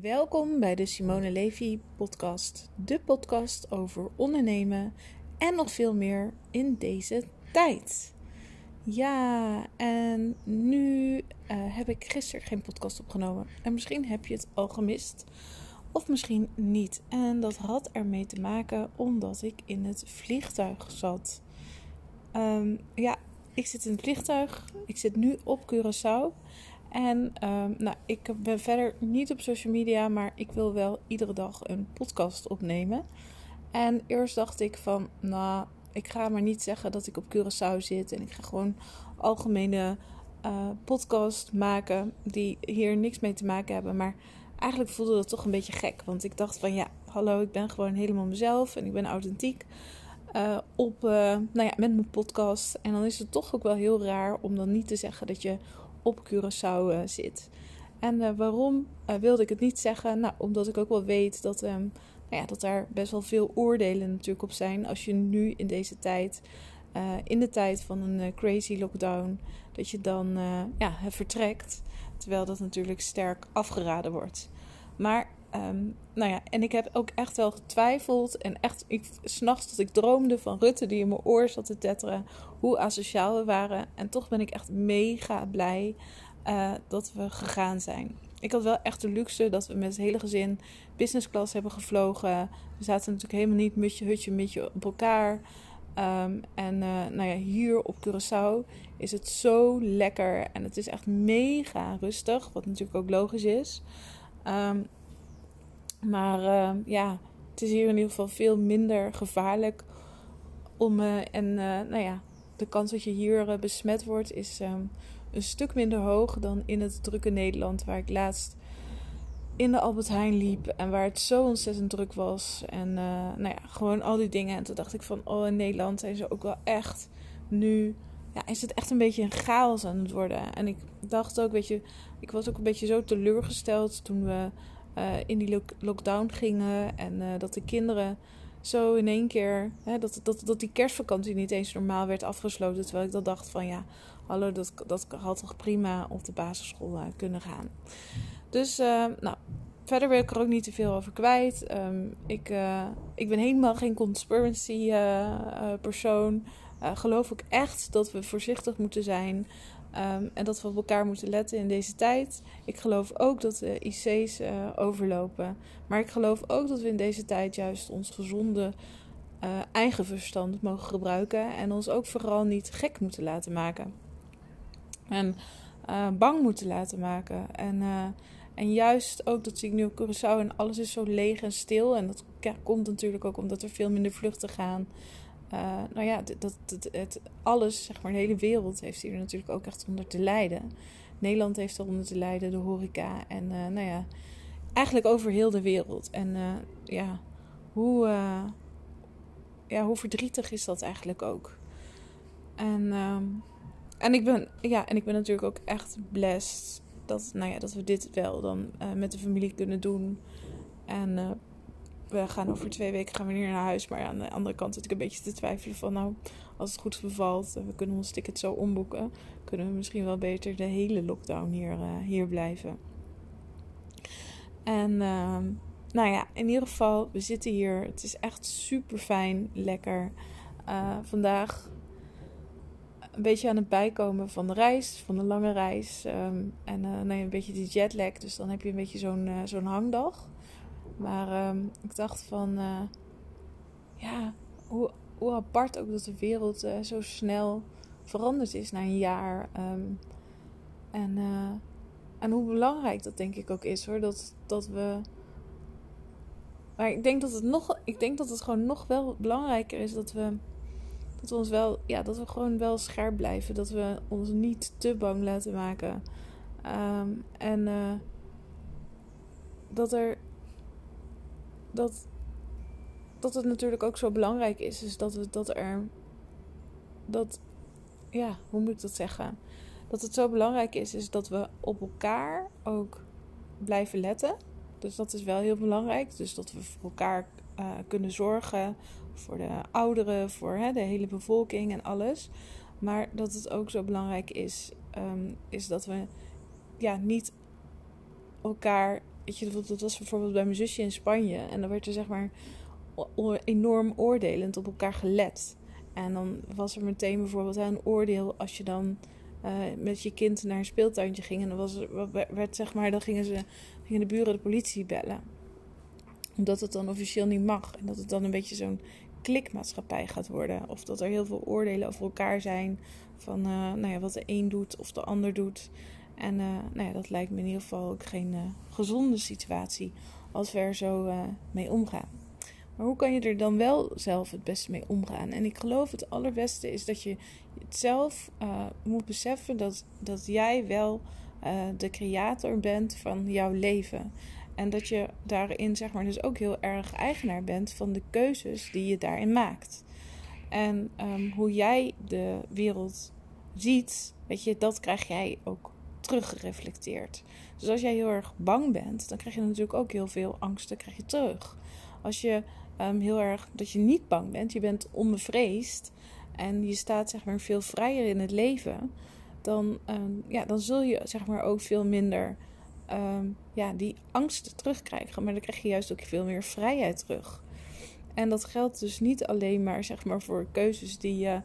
Welkom bij de Simone Levy podcast. De podcast over ondernemen en nog veel meer in deze tijd. Ja, en nu eh, heb ik gisteren geen podcast opgenomen. En misschien heb je het al gemist. Of misschien niet. En dat had ermee te maken omdat ik in het vliegtuig zat. Ehm, ja, ik zit in het vliegtuig. Ik zit nu op Curaçao. En um, nou, ik ben verder niet op social media, maar ik wil wel iedere dag een podcast opnemen. En eerst dacht ik van, nou, ik ga maar niet zeggen dat ik op Curaçao zit. En ik ga gewoon algemene uh, podcast maken die hier niks mee te maken hebben. Maar eigenlijk voelde dat toch een beetje gek. Want ik dacht van, ja, hallo, ik ben gewoon helemaal mezelf en ik ben authentiek. Uh, op, uh, nou ja, met mijn podcast. En dan is het toch ook wel heel raar om dan niet te zeggen dat je op Curaçao uh, zit. En uh, waarom uh, wilde ik het niet zeggen? Nou, omdat ik ook wel weet dat, um, nou ja, dat daar best wel veel oordelen natuurlijk op zijn. Als je nu in deze tijd, in de tijd van een crazy lockdown, dat je dan ja, vertrekt. Terwijl dat natuurlijk sterk afgeraden wordt. Maar Um, nou ja, en ik heb ook echt wel getwijfeld. En echt, ik, s'nachts dat ik droomde van Rutte die in mijn oor zat te tetteren. Hoe asociaal we waren. En toch ben ik echt mega blij uh, dat we gegaan zijn. Ik had wel echt de luxe dat we met het hele gezin business class hebben gevlogen. We zaten natuurlijk helemaal niet mutje, hutje, mutje op elkaar. Um, en uh, nou ja, hier op Curaçao is het zo lekker. En het is echt mega rustig. Wat natuurlijk ook logisch is. Um, maar uh, ja, het is hier in ieder geval veel minder gevaarlijk om. Uh, en uh, nou ja, de kans dat je hier besmet wordt is um, een stuk minder hoog dan in het drukke Nederland, waar ik laatst in de Albert Heijn liep en waar het zo ontzettend druk was. En nou ja, gewoon al die dingen. En toen dacht ik van, oh, in Nederland zijn ze ook wel echt nu. Ja, is het echt een beetje een chaos aan het worden. En ik dacht ook, weet je, ik was ook een beetje zo teleurgesteld toen we uh, in die lock lockdown gingen. En uh, dat de kinderen zo in één keer. Hè, dat, dat, dat die kerstvakantie niet eens normaal werd afgesloten. Terwijl ik dan dacht van ja, hallo, dat, dat had toch prima op de basisschool uh, kunnen gaan. Dus nou. Verder wil ik er ook niet te veel over kwijt. Um, ik, ik ben helemaal geen conspiracy persoon. geloof ik echt dat we voorzichtig moeten zijn. Um, en dat we op elkaar moeten letten in deze tijd. Ik geloof ook dat de IC's uh, overlopen. Maar ik geloof ook dat we in deze tijd juist ons gezonde uh, eigen verstand mogen gebruiken. En ons ook vooral niet gek moeten laten maken. En uh, bang moeten laten maken. En, en juist ook, dat zie ik nu op Curaçao en alles is zo leeg en stil. En dat komt natuurlijk ook omdat er veel minder vluchten gaan. Uh, nou ja, dat, dat, het, alles, zeg maar, de hele wereld heeft hier natuurlijk ook echt onder te lijden. Nederland heeft eronder te lijden, de horeca. En uh, nou ja, eigenlijk over heel de wereld. En uh, ja, hoe, ja, hoe verdrietig is dat eigenlijk ook? En, um, en, ik ben, ja, en ik ben natuurlijk ook echt blessed dat, nou ja, dat we dit wel dan met de familie kunnen doen. En we gaan over twee weken gaan we weer naar huis. Maar aan de andere kant zit ik een beetje te twijfelen van nou, als het goed bevalt en we kunnen ons ticket zo omboeken, kunnen we misschien wel beter de hele lockdown hier, uh, hier blijven. En uh, nou ja, in ieder geval, we zitten hier. Het is echt super fijn, lekker. Uh, vandaag een beetje aan het bijkomen van de reis, van de lange reis. Um, en ja, een beetje die jetlag. Dus dan heb je een beetje zo'n zo'n hangdag. Maar um, ik dacht van, uh, ja, hoe, hoe apart ook dat de wereld uh, zo snel veranderd is na een jaar. Um, en, uh, en hoe belangrijk dat denk ik ook is hoor. Dat, dat we. Maar ik denk dat het nog. Ik denk dat het gewoon nog wel belangrijker is dat we. Dat we ons wel. Ja, dat we gewoon wel scherp blijven. Dat we ons niet te bang laten maken. Um, en dat er dat, dat het natuurlijk ook zo belangrijk is. is dat, we, dat er. Dat. Ja, hoe moet ik dat zeggen? Dat het zo belangrijk is, is dat we op elkaar ook blijven letten. Dus dat is wel heel belangrijk. Dus dat we voor elkaar uh, kunnen zorgen. Voor de ouderen, voor hè, de hele bevolking en alles. Maar dat het ook zo belangrijk is, um, is dat we ja, niet elkaar weet je, dat was bijvoorbeeld bij mijn zusje in Spanje. En dan werd er zeg maar enorm oordelend op elkaar gelet. En dan was er meteen bijvoorbeeld een oordeel als je dan uh, met je kind naar een speeltuintje ging. En dan was er, werd, zeg maar, dan gingen, ze, gingen de buren de politie bellen. Omdat het dan officieel niet mag. En dat het dan een beetje zo'n klikmaatschappij gaat worden. Of dat er heel veel oordelen over elkaar zijn. Van uh, nou ja, wat de een doet of de ander doet. En uh, nou ja, dat lijkt me in ieder geval ook geen gezonde situatie als we er zo mee omgaan. Maar hoe kan je er dan wel zelf het beste mee omgaan? En ik geloof het allerbeste is dat je het zelf moet beseffen dat, dat jij wel de creator bent van jouw leven. En dat je daarin, zeg maar, dus ook heel erg eigenaar bent van de keuzes die je daarin maakt. En um, hoe jij de wereld ziet, weet je, dat krijg jij ook teruggereflecteerd. Dus als jij heel erg bang bent, dan krijg je natuurlijk ook heel veel angsten krijg je terug. Als je um, heel erg dat je niet bang bent, je bent onbevreesd en je staat zeg maar veel vrijer in het leven, dan, um, ja, dan zul je zeg maar ook veel minder um, ja, die angsten terugkrijgen. Maar dan krijg je juist ook veel meer vrijheid terug. En dat geldt dus niet alleen maar, zeg maar voor keuzes die je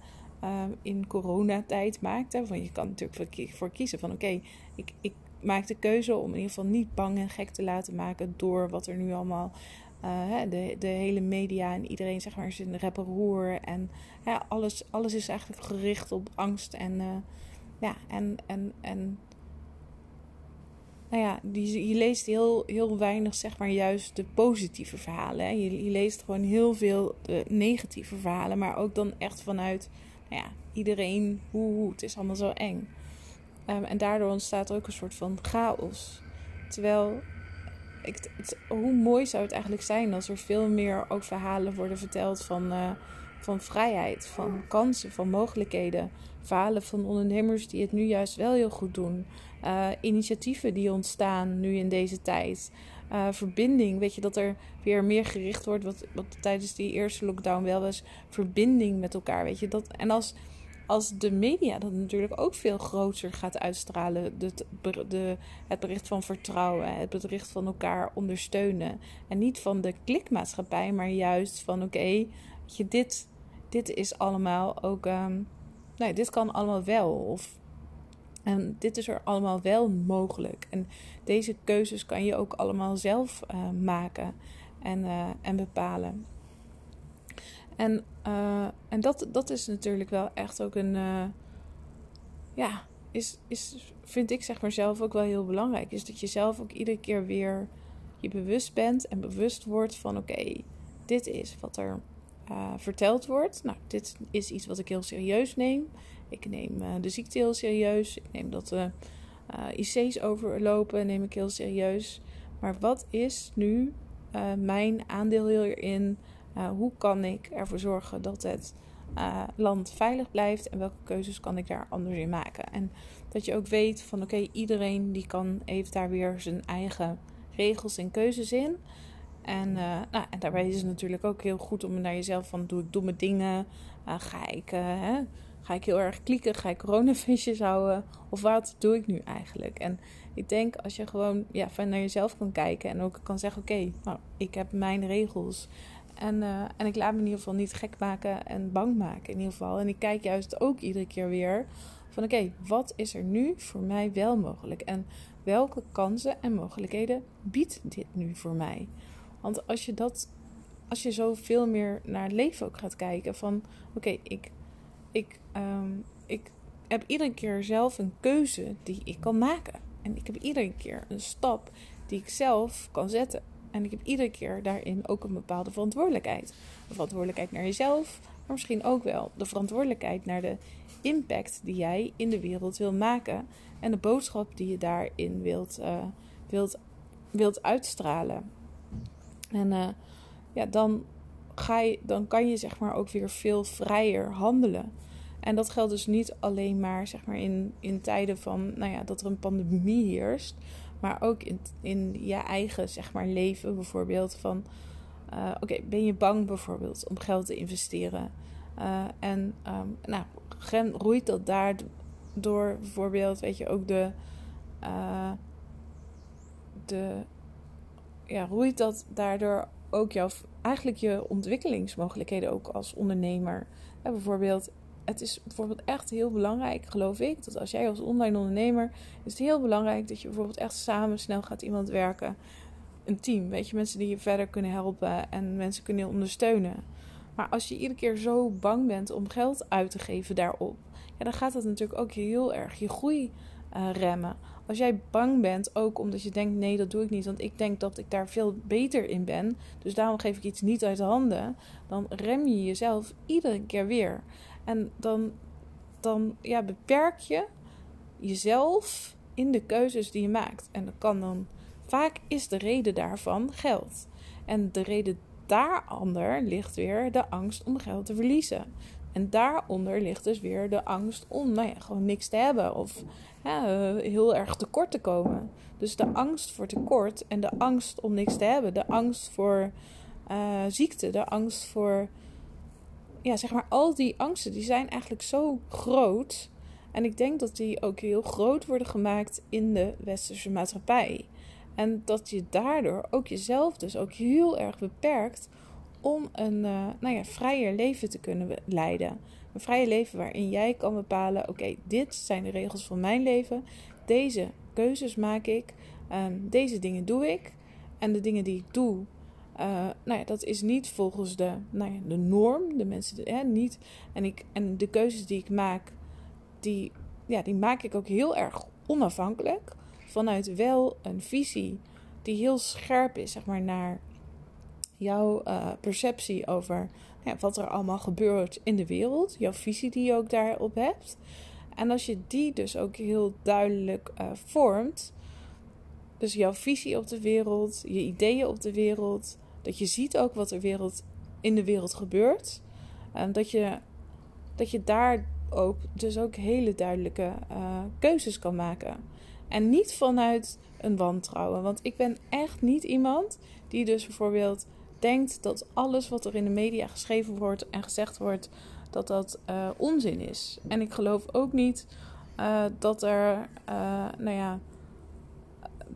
in coronatijd maakt. Hè. Want je kan natuurlijk voor kiezen van oké, ik, ik maak de keuze om in ieder geval niet bang en gek te laten maken door wat er nu allemaal uh, de, de hele media en iedereen zeg maar is in rapperoer. En ja, alles, alles is eigenlijk gericht op angst en uh, ja, en, en, en nou ja, je leest heel, heel weinig, zeg maar, juist de positieve verhalen. Hè. Je, je, leest gewoon heel veel de negatieve verhalen, maar ook dan echt vanuit, ja, iedereen, hoe, hoe het is allemaal zo eng. Um, en daardoor ontstaat ook een soort van chaos. Terwijl ik, hoe mooi zou het eigenlijk zijn als er veel meer ook verhalen worden verteld van, uh, van vrijheid, van kansen, van mogelijkheden. Verhalen van ondernemers die het nu juist wel heel goed doen. Uh, initiatieven die ontstaan nu in deze tijd. Uh, verbinding, weet je, dat er weer meer gericht wordt, wat, wat tijdens die eerste lockdown wel was, verbinding met elkaar, weet je. Dat, en als als de media dat natuurlijk ook veel groter gaat uitstralen. De, de, het bericht van vertrouwen, het bericht van elkaar ondersteunen. En niet van de klikmaatschappij, maar juist van oké, okay, dit, dit is allemaal ook. Um, nee, dit kan allemaal wel. Of en dit is er allemaal wel mogelijk. En deze keuzes kan je ook allemaal zelf uh, maken en, uh, en bepalen. En, uh, en dat, dat is natuurlijk wel echt ook een. Ja, is, is, vind ik zeg maar zelf ook wel heel belangrijk. Is dat je zelf ook iedere keer weer je bewust bent en bewust wordt van: oké, dit is wat er verteld wordt. Nou, dit is iets wat ik heel serieus neem. Ik neem de ziekte heel serieus. Ik neem dat de IC's overlopen, neem ik heel serieus. Maar wat is nu mijn aandeel hierin? Hoe kan ik ervoor zorgen dat het land veilig blijft en welke keuzes kan ik daar anders in maken? En dat je ook weet van oké, iedereen die kan, heeft daar weer zijn eigen regels en keuzes in. En, nou, en daarbij is het natuurlijk ook heel goed om naar jezelf van doe ik domme dingen? ga, ik, hè, ga ik heel erg klikken? Ga ik coronafeestjes houden? Of wat doe ik nu eigenlijk? En ik denk als je gewoon ja, van naar jezelf kan kijken en ook kan zeggen: Oké, nou, ik heb mijn regels. En, uh, en ik laat me in ieder geval niet gek maken en bang maken in ieder geval. En ik kijk juist ook iedere keer weer van oké, wat is er nu voor mij wel mogelijk? En welke kansen en mogelijkheden biedt dit nu voor mij? Want als je dat, als je zo veel meer naar het leven ook gaat kijken van oké, ik, ik, um, ik heb iedere keer zelf een keuze die ik kan maken. En ik heb iedere keer een stap die ik zelf kan zetten. En ik heb iedere keer daarin ook een bepaalde verantwoordelijkheid. De verantwoordelijkheid naar jezelf, maar misschien ook wel de verantwoordelijkheid naar de impact die jij in de wereld wil maken. En de boodschap die je daarin wilt, uh, wilt, wilt uitstralen. En uh, ja, dan, ga je, dan kan je zeg maar ook weer veel vrijer handelen. En dat geldt dus niet alleen maar, zeg maar in, in tijden van nou ja, dat er een pandemie heerst maar ook in, in je eigen zeg maar, leven bijvoorbeeld. Van uh, oké, ben je bang bijvoorbeeld om geld te investeren? Uh, en um, nou, roeit dat daardoor bijvoorbeeld, weet je, ook de, uh, de ja, roeit dat daardoor ook jouw, eigenlijk je ontwikkelingsmogelijkheden ook als ondernemer. Bijvoorbeeld, het is bijvoorbeeld echt heel belangrijk, geloof ik, dat als jij als online ondernemer, is het heel belangrijk dat je bijvoorbeeld echt samen snel gaat iemand werken. Een team, weet je, mensen die je verder kunnen helpen en mensen kunnen ondersteunen. Maar als je iedere keer zo bang bent om geld uit te geven daarop, ja, dan gaat dat natuurlijk ook heel erg je groei uh, remmen. Als jij bang bent, ook omdat je denkt: nee, dat doe ik niet, want ik denk dat ik daar veel beter in ben, dus daarom geef ik iets niet uit de handen, dan rem je jezelf iedere keer weer. En dan, dan ja, beperk je jezelf in de keuzes die je maakt. En dat kan dan, vaak is de reden daarvan geld. En de reden daaronder ligt weer de angst om geld te verliezen. En daaronder ligt dus weer de angst om nou ja, gewoon niks te hebben of heel erg tekort te komen. Dus de angst voor tekort en de angst om niks te hebben, de angst voor uh, ziekte, de angst voor. Ja, zeg maar, al die angsten die zijn eigenlijk zo groot. En ik denk dat die ook heel groot worden gemaakt in de westerse maatschappij. En dat je daardoor ook jezelf dus ook heel erg beperkt om een uh, nou ja, vrijer leven te kunnen leiden. Een vrije leven waarin jij kan bepalen: oké, dit zijn de regels van mijn leven. Deze keuzes maak ik. Um, deze dingen doe ik. En de dingen die ik doe, uh, nou ja, dat is niet volgens de, nou ja, de norm. De mensen, hè, niet. En, ik, en de keuzes die ik maak, die, ja, die maak ik ook heel erg onafhankelijk. Vanuit wel een visie die heel scherp is, zeg maar, naar jouw uh, perceptie over ja, wat er allemaal gebeurt in de wereld, jouw visie die je ook daarop hebt. En als je die dus ook heel duidelijk uh, vormt, dus jouw visie op de wereld, je ideeën op de wereld, dat je ziet ook wat er wereld, in de wereld gebeurt, en dat je, dat je daar ook dus ook hele duidelijke uh, keuzes kan maken. En niet vanuit een wantrouwen. Want ik ben echt niet iemand die dus bijvoorbeeld denkt dat alles wat er in de media geschreven wordt en gezegd wordt, dat dat uh, onzin is. En ik geloof ook niet uh, dat er, nou ja,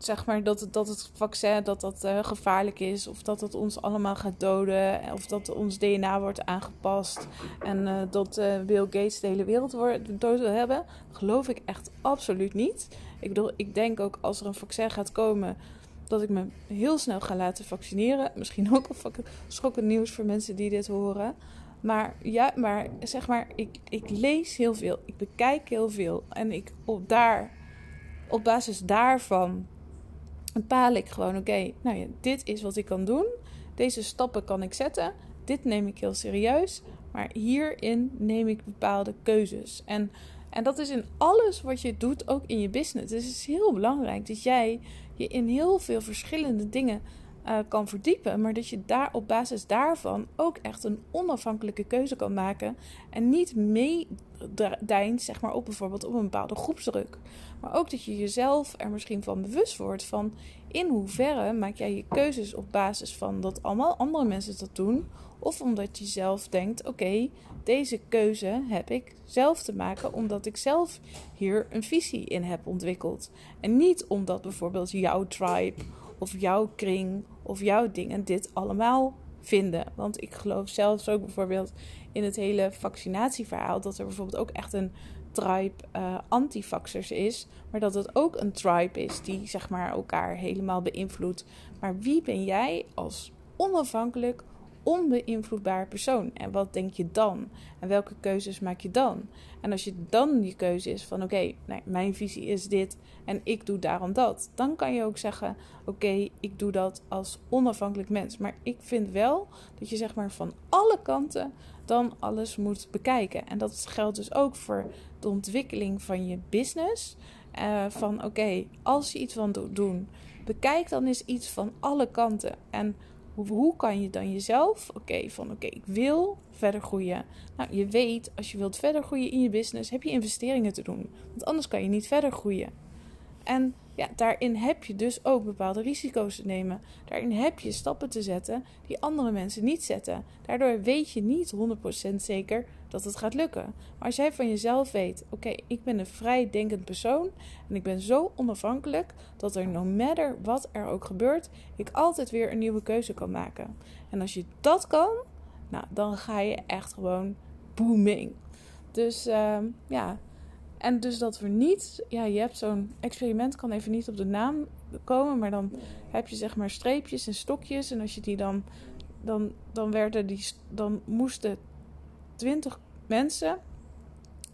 zeg maar dat, dat het vaccin dat dat gevaarlijk is, of dat het ons allemaal gaat doden, of dat ons DNA wordt aangepast en dat Bill Gates de hele wereld wordt, dood wil hebben. Geloof ik echt absoluut niet. Ik bedoel, ik denk ook als er een vaccin gaat komen dat ik me heel snel ga laten vaccineren. Misschien ook een schokkend nieuws voor mensen die dit horen. Maar ja, maar zeg maar, ik, ik lees heel veel. Ik bekijk heel veel. En ik op, daar, op basis daarvan bepaal ik gewoon: oké, nou ja, dit is wat ik kan doen. Deze stappen kan ik zetten. Dit neem ik heel serieus. Maar hierin neem ik bepaalde keuzes. En, en dat is in alles wat je doet, ook in je business. Dus het is heel belangrijk dat jij je in heel veel verschillende dingen uh, kan verdiepen, maar dat je daar op basis daarvan ook echt een onafhankelijke keuze kan maken en niet meedijnt, zeg maar, op bijvoorbeeld op een bepaalde groepsdruk. Maar ook dat je jezelf er misschien van bewust wordt van in hoeverre maak jij je keuzes op basis van dat allemaal andere mensen dat doen, of omdat je zelf denkt: oké, deze keuze heb ik zelf te maken omdat ik zelf hier een visie in heb ontwikkeld. En niet omdat bijvoorbeeld jouw tribe of jouw kring of jouw dingen dit allemaal vinden. Want ik geloof zelfs ook bijvoorbeeld in het hele vaccinatieverhaal dat er bijvoorbeeld ook echt een tribe uh, antivaxers is, maar dat het ook een tribe is die zeg maar elkaar helemaal beïnvloedt. Maar wie ben jij als onafhankelijk onbeïnvloedbaar persoon. En wat denk je dan? En welke keuzes maak je dan? En als je dan die keuze is van oké, mijn visie is dit en ik doe daarom dat. Dan kan je ook zeggen oké, ik doe dat als onafhankelijk mens. Maar ik vind wel dat je zeg maar van alle kanten dan alles moet bekijken. En dat geldt dus ook voor de ontwikkeling van je business. Uh, van oké, als je iets van doen, bekijk dan eens iets van alle kanten. En hoe, kan je dan jezelf, oké, van oké, ik wil verder groeien. Nou, je weet, als je wilt verder groeien in je business, heb je investeringen te doen. Want anders kan je niet verder groeien. En ja, daarin heb je dus ook bepaalde risico's te nemen. Daarin heb je stappen te zetten die andere mensen niet zetten. Daardoor weet je niet 100% zeker dat het gaat lukken. Maar als jij van jezelf weet: oké, ik ben een vrij denkend persoon en ik ben zo onafhankelijk dat er no matter wat er ook gebeurt, ik altijd weer een nieuwe keuze kan maken. En als je dat kan, nou, dan ga je echt gewoon booming. Dus uh, ja, en dus dat we niet, ja, je hebt zo'n experiment, kan even niet op de naam komen, maar dan heb je zeg maar streepjes en stokjes. En als je die dan, dan, dan werden die, dan moesten twintig mensen,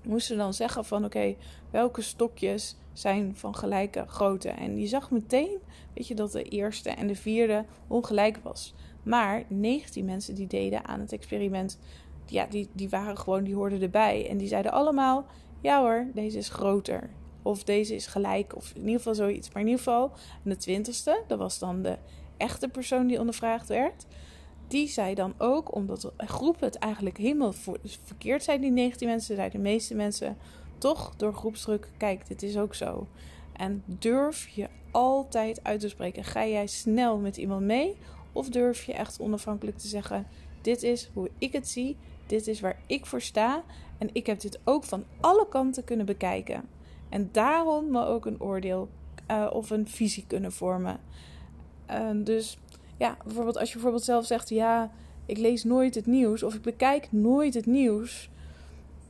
moesten dan zeggen van oké, welke stokjes zijn van gelijke grootte. En je zag meteen, weet je, dat de eerste en de vierde ongelijk was. Maar 19 mensen die deden aan het experiment, ja, die, die waren gewoon, die hoorden erbij. En die zeiden allemaal, ja hoor, deze is groter. Of deze is gelijk, of in ieder geval zoiets. Maar in ieder geval, de twintigste, dat was dan de echte persoon die ondervraagd werd. Die zei dan ook, omdat de groep het eigenlijk helemaal verkeerd zijn, die 19 mensen, zeiden de meeste mensen toch door groepsdruk: kijk, dit is ook zo. En durf je altijd uit te spreken. Ga jij snel met iemand mee? Of durf je echt onafhankelijk te zeggen: dit is hoe ik het zie, dit is waar ik voor sta. En ik heb dit ook van alle kanten kunnen bekijken. En daarom me ook een oordeel uh, of een visie kunnen vormen. Dus ja, bijvoorbeeld als je bijvoorbeeld zelf zegt: ja, ik lees nooit het nieuws of ik bekijk nooit het nieuws.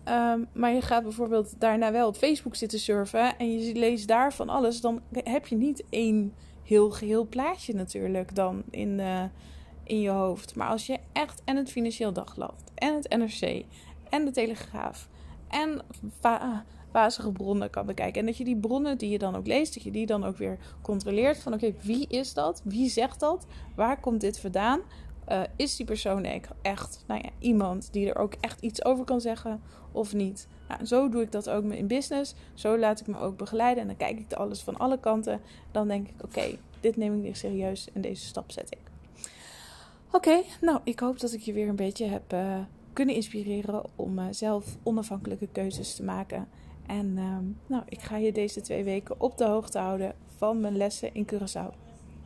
Um, maar je gaat bijvoorbeeld daarna wel op Facebook zitten surfen en je leest daar van alles, dan heb je niet één heel geheel plaatje natuurlijk dan in, uh, in je hoofd. Maar als je echt en het Financieel Dagblad en het NRC en de Telegraaf en vazige bronnen kan bekijken. En dat je die bronnen die je dan ook leest, dat je die dan ook weer controleert van oké, wie is dat? Wie zegt dat? Waar komt dit vandaan? Uh, is die persoon echt nou ja, iemand die er ook echt iets over kan zeggen of niet? Nou, zo doe ik dat ook in business. Zo laat ik me ook begeleiden en dan kijk ik alles van alle kanten. Dan denk ik: oké, dit neem ik weer serieus en deze stap zet ik. Oké, nou, ik hoop dat ik je weer een beetje heb uh, kunnen inspireren om uh, zelf onafhankelijke keuzes te maken. En uh, nou, ik ga je deze twee weken op de hoogte houden van mijn lessen in Curaçao.